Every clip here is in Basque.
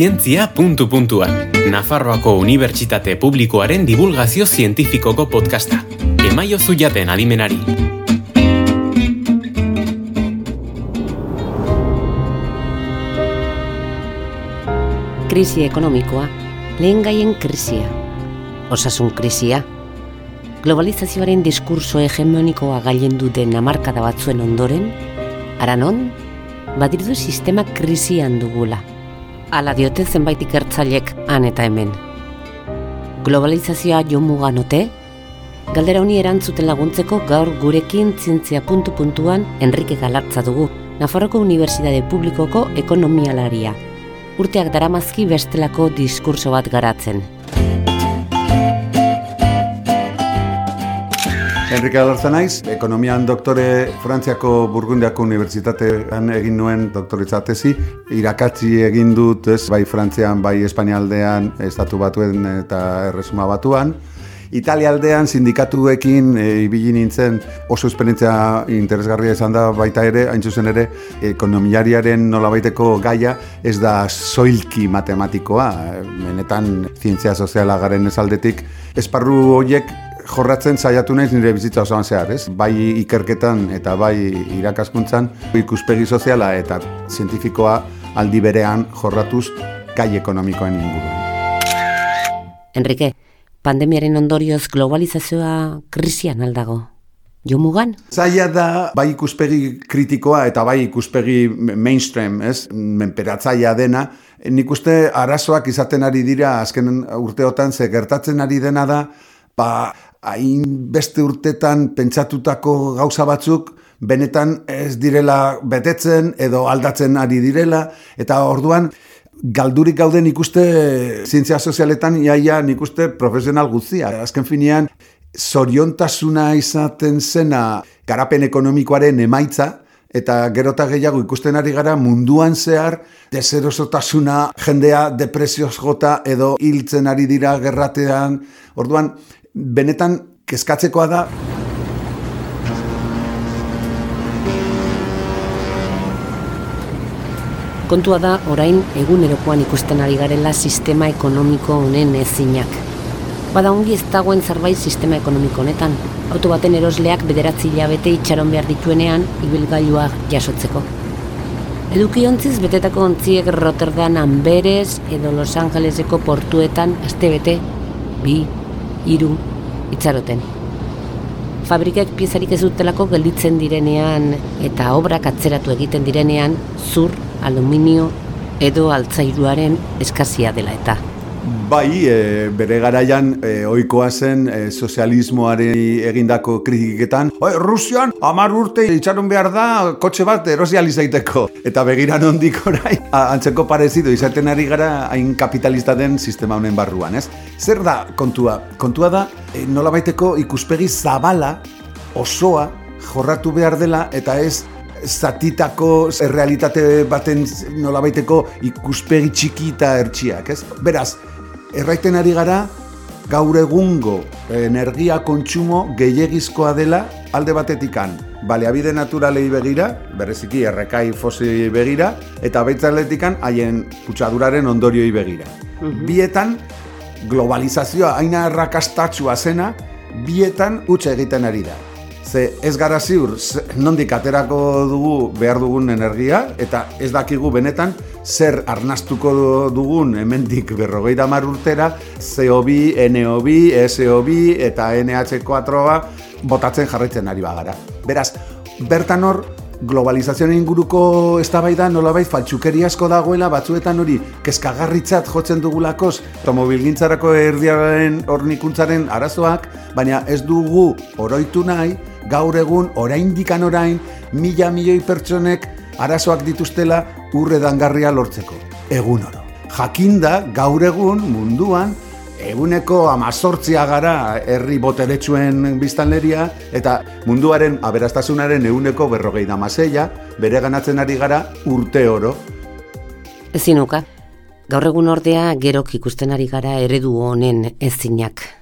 zientzia puntu puntuan. Nafarroako Unibertsitate Publikoaren divulgazio zientifikoko podcasta. Emaio zuiaten adimenari. Krisi ekonomikoa, lehen gaien krisia, osasun krisia, globalizazioaren diskurso hegemonikoa gailendu den amarkada batzuen ondoren, aranon, badirdu sistema krisian dugula. Ala diote zenbait ikertzailek han eta hemen. Globalizazioa jo muganote, galdera honi erantzuten laguntzeko gaur gurekin zientzia puntu puntuan Enrique Galartza dugu, Nafarroko Unibertsitate Publikoko ekonomialaria. Urteak daramazki bestelako diskurso bat garatzen. Enrique Alarza naiz, ekonomian doktore Frantziako Burgundiako Unibertsitatean egin nuen doktoritza tesi. Irakatzi egin dut, ez, bai Frantzian, bai Espainialdean, estatu batuen eta erresuma batuan. Italia aldean sindikatuekin e, ibili nintzen oso esperientzia interesgarria izan da baita ere, hain zuzen ere, ekonomiariaren nolabaiteko gaia ez da soilki matematikoa, benetan zientzia soziala garen ez aldetik. Esparru horiek jorratzen saiatu naiz nire bizitza osoan zehar, ez? Bai ikerketan eta bai irakaskuntzan ikuspegi soziala eta zientifikoa aldi berean jorratuz gai ekonomikoen inguruan. Enrique, pandemiaren ondorioz globalizazioa krisian aldago. Jo mugan? Zaila da, bai ikuspegi kritikoa eta bai ikuspegi mainstream, ez? Menperatzaia dena. Nik uste arazoak izaten ari dira azken urteotan ze gertatzen ari dena da, ba, hain beste urtetan pentsatutako gauza batzuk benetan ez direla betetzen edo aldatzen ari direla eta orduan galdurik gauden ikuste zientzia sozialetan iaia nik uste profesional guztia. Azken finean, zoriontasuna izaten zena garapen ekonomikoaren emaitza, eta gerota gehiago ikusten ari gara munduan zehar deserosotasuna jendea depresioz jota edo hiltzen ari dira gerratean. Orduan, benetan kezkatzekoa da Kontua da orain egunerokoan ikusten ari garela sistema ekonomiko honen ezinak. Bada ongi ez dagoen zerbait sistema ekonomiko honetan. Auto baten erosleak bederatzi hilabete itxaron behar dituenean ibilgailua jasotzeko. Eduki ontziz betetako ontziek Rotterdam Amberes edo Los Angeleseko portuetan astebete bi, hiru itxaroten. Fabrikek piezarik ez dutelako gelditzen direnean eta obrak atzeratu egiten direnean zur aluminio edo altzairuaren eskazia dela eta. Bai, e, bere garaian e, ohikoa zen e, sozialismoari egindako kritiketan. Oi, Rusian, amar urte itxaron behar da, kotxe bat erosializaiteko. Eta begira nondik orai, antzeko parezido izaten ari gara hain kapitalista den sistema honen barruan, ez? Zer da kontua? Kontua da, e, nola baiteko ikuspegi zabala, osoa, jorratu behar dela, eta ez zatitako errealitate baten nolabaiteko ikuspegi txiki eta ertxiak, ez? Beraz, erraiten ari gara, gaur egungo energia kontsumo gehiagizkoa dela alde batetikan. Baleabide naturalei begira, bereziki errekai fosi begira, eta baitzaletikan haien kutsaduraren ondorioi begira. Mhm. Bietan, globalizazioa aina errakastatzua zena, bietan utxe egiten ari da. Ze ez gara ziur, nondik aterako dugu behar dugun energia, eta ez dakigu benetan zer arnastuko dugun hemendik berrogei damar urtera, CO2, NO2, SO2 eta NH4 botatzen jarraitzen ari bagara. Beraz, bertan hor, globalizazioen inguruko eztabaida nolabait faltsukeri asko dagoela batzuetan hori kezkagarritzat jotzen dugulakoz automobilgintzarako erdiaren hornikuntzaren arazoak, baina ez dugu oroitu nahi gaur egun oraindikan orain mila milioi pertsonek arazoak dituztela urre dangarria lortzeko. Egun oro. Jakinda gaur egun munduan eguneko amazortzia gara herri boteretsuen biztanleria eta munduaren aberastasunaren eguneko berrogei damaseia bere ganatzen ari gara urte oro. Ezinuka, gaur egun ordea gerok ikusten ari gara eredu honen ezinak.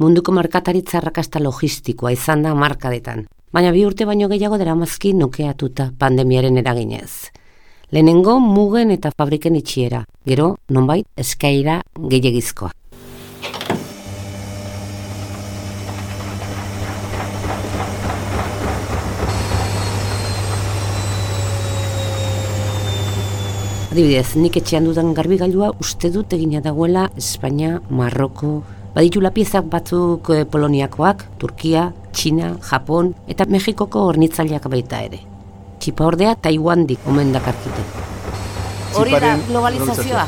Munduko markataritza arrakasta logistikoa izan da markadetan, baina bi urte baino gehiago dara mazki nukeatuta pandemiaren eraginez. Lehenengo mugen eta fabriken itxiera, gero, nonbait, eskaira gehiagizkoa. Adibidez, nik etxean dudan garbigailua uste dut egina dagoela Espainia, Marroko, baditula piezak batzuk eh, Poloniakoak, Turkia, Txina, Japon eta Mexikoko hornitzaileak baita ere. Txipa ordea Taiwan dik omen dakarkite. Hori da globalizazioa.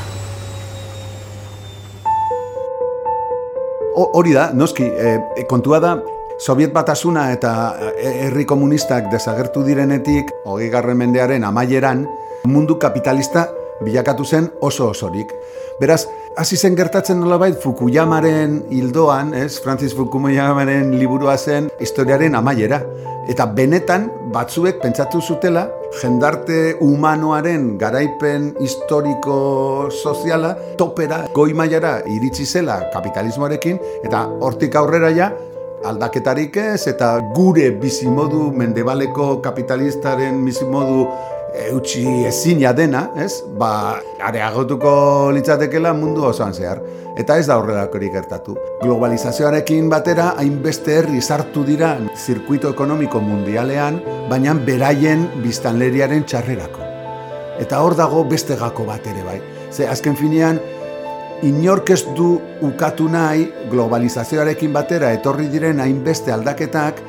Hori da, noski, e, kontua da, Soviet batasuna eta herri komunistak desagertu direnetik, hogei garren mendearen amaieran, mundu kapitalista bilakatu zen oso osorik. Beraz, hasi zen gertatzen nolabait Fukuyamaren hildoan, ez? Francis Fukuyamaren liburua zen historiaren amaiera. Eta benetan batzuek pentsatu zutela jendarte humanoaren garaipen historiko soziala topera goi mailara iritsi zela kapitalismoarekin eta hortik aurrera ja aldaketarik ez eta gure bizimodu mendebaleko kapitalistaren bizimodu eutxi ezina dena, ez? Ba, areagotuko litzatekela mundu osoan zehar. Eta ez da horrelakori gertatu. Globalizazioarekin batera, hainbeste herri sartu dira zirkuito ekonomiko mundialean, baina beraien biztanleriaren txarrerako. Eta hor dago beste gako bat ere bai. Ze azken finean, inork ez du ukatu nahi globalizazioarekin batera etorri diren hainbeste aldaketak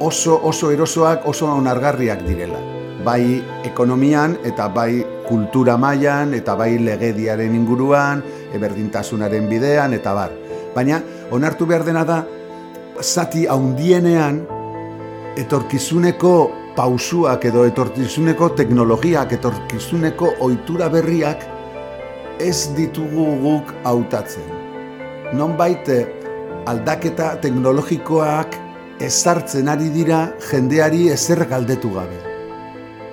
oso oso erosoak oso onargarriak direla bai ekonomian eta bai kultura mailan eta bai legediaren inguruan, eberdintasunaren bidean eta bar. Baina onartu behar dena da zati haundienean etorkizuneko pausuak edo etorkizuneko teknologiak, etorkizuneko ohitura berriak ez ditugu guk hautatzen. Non baite aldaketa teknologikoak ezartzen ari dira jendeari ezer galdetu gabe.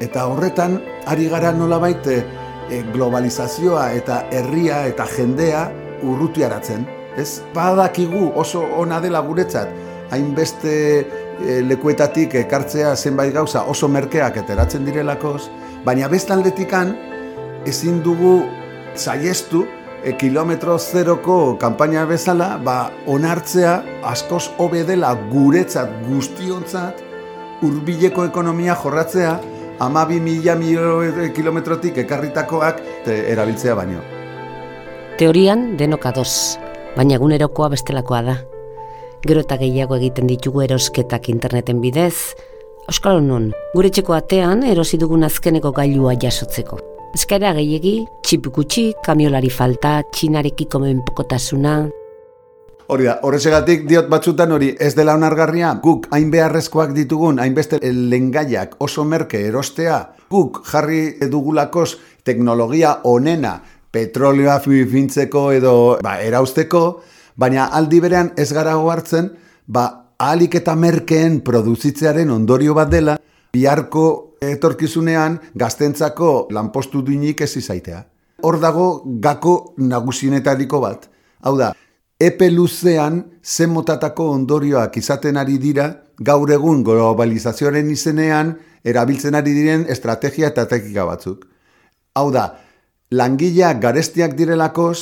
Eta horretan, ari gara nola baite e, globalizazioa eta herria eta jendea urrutiaratzen. Ez badakigu oso ona dela guretzat, hainbeste e, lekuetatik ekartzea zenbait gauza oso merkeak eteratzen direlakoz, baina bestaldetikan ezin dugu zaiestu e, kilometro zeroko kanpaina bezala, ba, onartzea askoz hobe dela guretzat guztiontzat, hurbileko ekonomia jorratzea, amabi mila kilometrotik ekarritakoak erabiltzea baino. Teorian denok adoz, baina egunerokoa bestelakoa da. Gero eta gehiago egiten ditugu erosketak interneten bidez, Euskal Honon, gure txeko atean erosi dugun azkeneko gailua jasotzeko. Ezkaira gehiegi, txipukutxi, kamiolari falta, txinarekiko menpokotasuna, Hori da, horrezegatik diot batzutan hori ez dela onargarria, guk hain beharrezkoak ditugun, hainbeste lengaiak oso merke erostea, guk jarri dugulakos teknologia onena, petrolioa fintzeko edo ba, erausteko, baina aldi berean ez gara hartzen, ba, ahalik eta merkeen produzitzearen ondorio bat dela, biharko etorkizunean gaztentzako lanpostu duinik ez izaitea. Hor dago gako nagusinetariko bat. Hau da, epe luzean zen motatako ondorioak izaten ari dira gaur egun globalizazioaren izenean erabiltzen ari diren estrategia eta teknika batzuk. Hau da, langileak garestiak direlakoz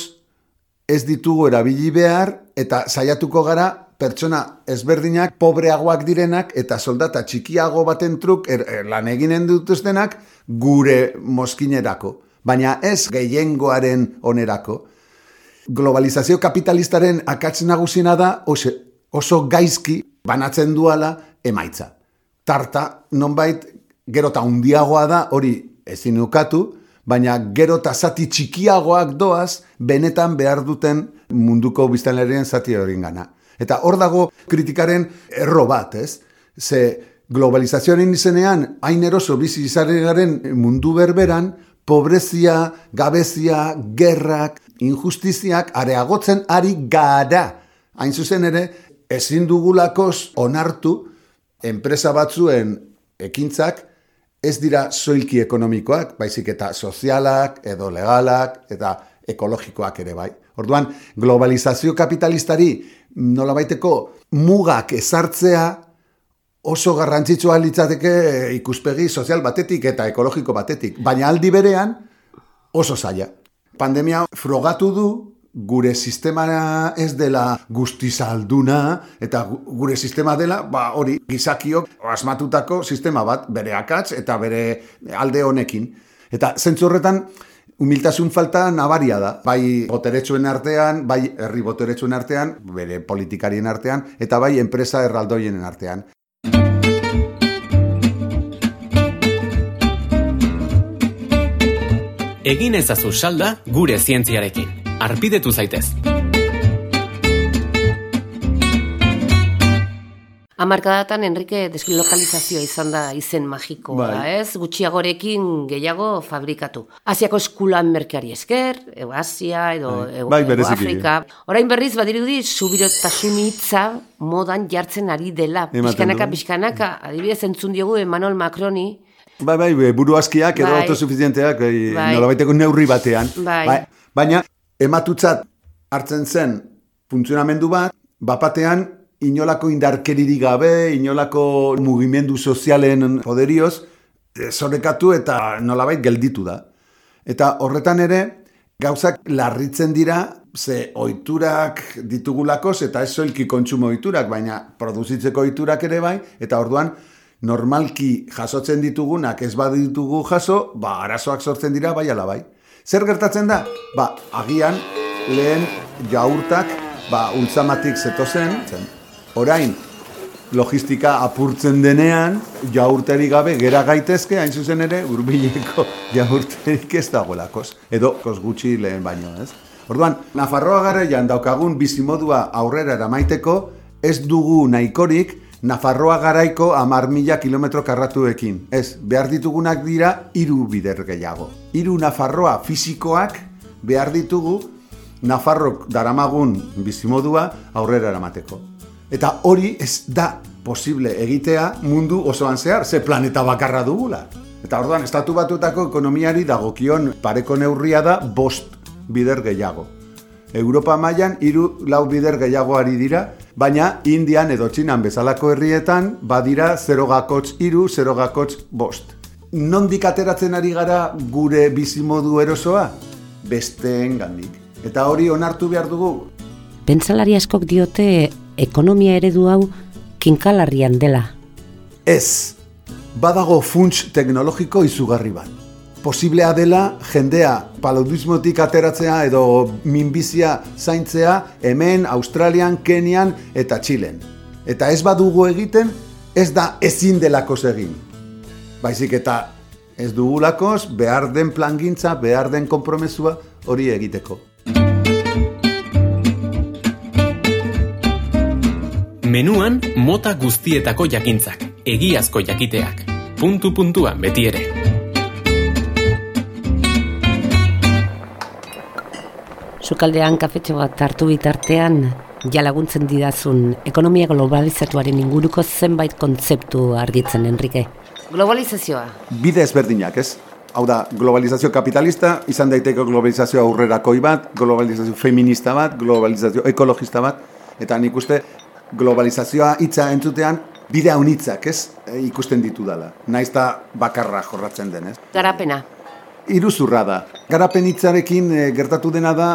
ez ditugu erabili behar eta saiatuko gara pertsona ezberdinak pobreagoak direnak eta soldata txikiago baten truk er, er, lan eginen dituztenak gure mozkinerako. Baina ez gehiengoaren onerako globalizazio kapitalistaren akatz nagusiena da oso, oso gaizki banatzen duala emaitza. Tarta, nonbait, gero eta undiagoa da, hori ezin ukatu, baina gero eta zati txikiagoak doaz, benetan behar duten munduko biztanlerien zati hori gana. Eta hor dago kritikaren erro bat, ez? Ze globalizazioaren izenean, hain eroso bizi izaren mundu berberan, pobrezia, gabezia, gerrak, injustiziak areagotzen ari gara. Hain zuzen ere, ezin dugulakoz onartu enpresa batzuen ekintzak ez dira soilki ekonomikoak, baizik eta sozialak, edo legalak, eta ekologikoak ere bai. Orduan, globalizazio kapitalistari nola baiteko mugak ezartzea oso garrantzitsua litzateke ikuspegi sozial batetik eta ekologiko batetik, baina aldi berean oso zaila. Pandemia frogatu du gure sistema ez dela guztizalduna eta gure sistema dela, ba hori, gizakiok asmatutako sistema bat, bere akatz eta bere alde honekin. Eta zentzu horretan, humiltasun falta nabaria da. Bai boteretsuen artean, bai herri boteretsuen artean, bere politikarien artean, eta bai enpresa erraldoienen artean. Egin ezazu salda gure zientziarekin. Arpidetu zaitez. Amarkadatan Enrique deslokalizazioa izan da izen magikoa, Bai. ez? Gutxiagorekin gehiago fabrikatu. Asiako eskulan merkeari esker, ego Asia, edo Bai. ego, Bai, ego. Afrika. Orain berriz badirudi subirotasun hitza modan jartzen ari dela. Du. pixkanaka, adibidez entzun diogu Emmanuel Macroni, Bai, bai, buru askiak edo Bai. autosuficienteak bai, Bai. nolabaiteko neurri batean. Bai. Baina, ematutzat hartzen zen funtzionamendu bat, bapatean inolako indarkeririk gabe, inolako mugimendu sozialen poderioz, zorekatu eta nolabait gelditu da. Eta horretan ere, gauzak larritzen dira, ze oiturak ditugulakoz, eta ez soilki kontsumo oiturak, baina produzitzeko oiturak ere bai, eta orduan, normalki jasotzen ditugunak ez baditugu jaso, ba, arazoak sortzen dira, bai ala bai. Zer gertatzen da? Ba, agian, lehen jaurtak, ba, ultzamatik zetozen, zen, orain, logistika apurtzen denean, jaurteri gabe gera gaitezke, hain zuzen ere, urbileko jaurterik ez dagoelakoz. Edo, kos gutxi lehen baino, ez? Orduan, Nafarroa garaian daukagun bizimodua aurrera eramaiteko, ez dugu nahikorik Nafarroa garaiko amar mila kilometro karratuekin. Ez, behar ditugunak dira hiru bider gehiago. Hiru Nafarroa fisikoak behar ditugu Nafarrok daramagun bizimodua aurrera eramateko. Eta hori ez da posible egitea mundu osoan zehar, ze planeta bakarra dugula. Eta orduan, estatu batutako ekonomiari dagokion pareko neurria da bost bider gehiago. Europa mailan hiru lau bider gehiago ari dira, baina Indian edo Txinan bezalako herrietan badira 0 gakotz hiru, 0 gakotz bost. Nondik ateratzen ari gara gure bizimodu erosoa? Besteen gandik. Eta hori onartu behar dugu, Pentsalari askok diote ekonomia eredu hau kinkalarrian dela. Ez, badago funts teknologiko izugarri bat. Posiblea dela jendea paludismotik ateratzea edo minbizia zaintzea hemen, Australian, Kenian eta Txilen. Eta ez badugu egiten, ez da ezin delakoz egin. Baizik eta ez dugulakoz behar den plangintza, behar den konpromesua hori egiteko. Menuan mota guztietako jakintzak, egiazko jakiteak. Puntu puntuan beti ere. Sukaldean kafetxo bat hartu bitartean, ja laguntzen didazun ekonomia globalizatuaren inguruko zenbait kontzeptu argitzen, Enrique. Globalizazioa. bide ezberdinak, ez? Hau da, globalizazio kapitalista, izan daiteke globalizazio aurrerakoi bat, globalizazio feminista bat, globalizazio ekologista bat, eta nik uste globalizazioa hitza entzutean bide haunitzak, ez? E, ikusten ditu dala. Naiz da bakarra jorratzen den, ez? Garapena. Iruzurra da. Garapen hitzarekin e, gertatu dena da,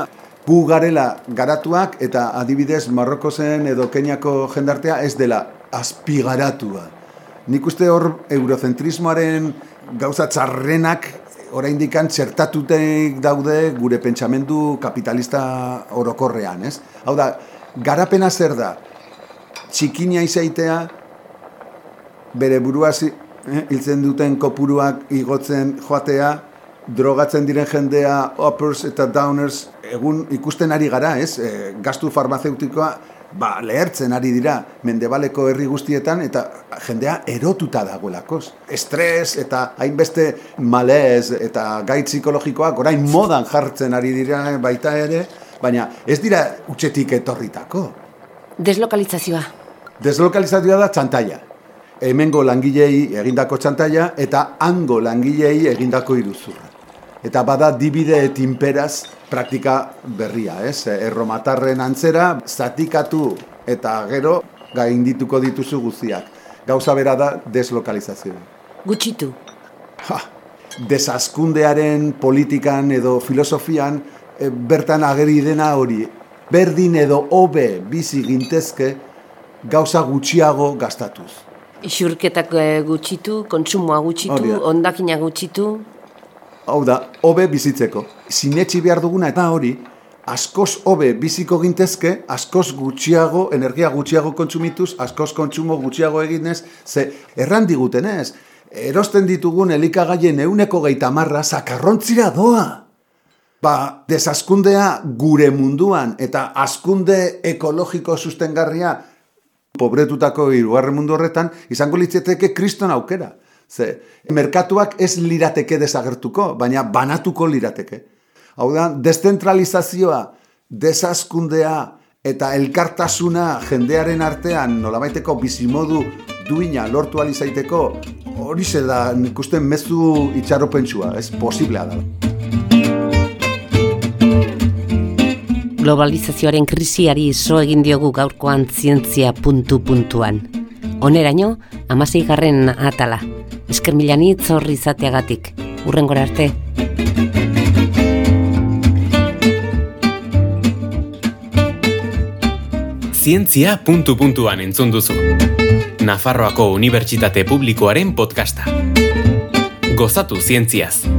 gu garela garatuak eta adibidez Marrokozen edo Keniako jendartea ez dela azpigaratua. Nik uste hor eurocentrismoaren gauza txarrenak oraindik txertatutek daude gure pentsamendu kapitalista orokorrean, ez? Hau da, garapena zer da? Txikina izaitea, bere buruaz eh, hiltzen duten kopuruak igotzen joatea, drogatzen diren jendea, uppers eta downers, egun ikusten ari gara, ez? E, gastu farmazeutikoa, ba, lehertzen ari dira mendebaleko herri guztietan, eta jendea erotuta dagoelakoz. Estres eta hainbeste malez eta gai psikologikoak orain modan jartzen ari dira baita ere, baina ez dira utxetik etorritako. Deslokalizazioa. Deslokalizazioa da txantaia. Hemengo langilei egindako txantaia eta hango langilei egindako iruzurra. Eta bada dibide et imperaz praktika berria, ez? Erromatarren antzera, zatikatu eta gero gaindituko dituzu guztiak. Gauza bera da deslokalizazioa. Gutxitu. Ha, desazkundearen politikan edo filosofian e, bertan ageri dena hori. Berdin edo hobe bizi gintezke gauza gutxiago gastatuz. Isurketak eh, gutxitu, kontsumoa gutxitu, ondakina gutxitu. Hau da, hobe bizitzeko. Sinetxi behar duguna eta hori, askoz hobe biziko gintezke, askoz gutxiago, energia gutxiago kontsumituz, askoz kontsumo gutxiago eginez, ze erran digutenez, erosten ditugun elikagaien euneko geita marra zakarrontzira doa. Ba, desazkundea gure munduan eta askunde ekologiko sustengarria pobretutako irugarren mundu horretan, izango litzeteke kriston aukera. Ze, merkatuak ez lirateke desagertuko, baina banatuko lirateke. Hau da, descentralizazioa, desazkundea eta elkartasuna jendearen artean nolabaiteko bizimodu duina lortu alizaiteko, hori da ikusten mezu itxarropentsua, ez posiblea da. Globalizazioaren krisiari zo egin diogu gaurkoan zientzia puntu puntuan. Oneraino, amasei garren atala. Esker milani zorri izateagatik. Urrengora arte. Zientzia puntu puntuan entzun duzu. Nafarroako Unibertsitate Publikoaren podcasta. Gozatu zientziaz.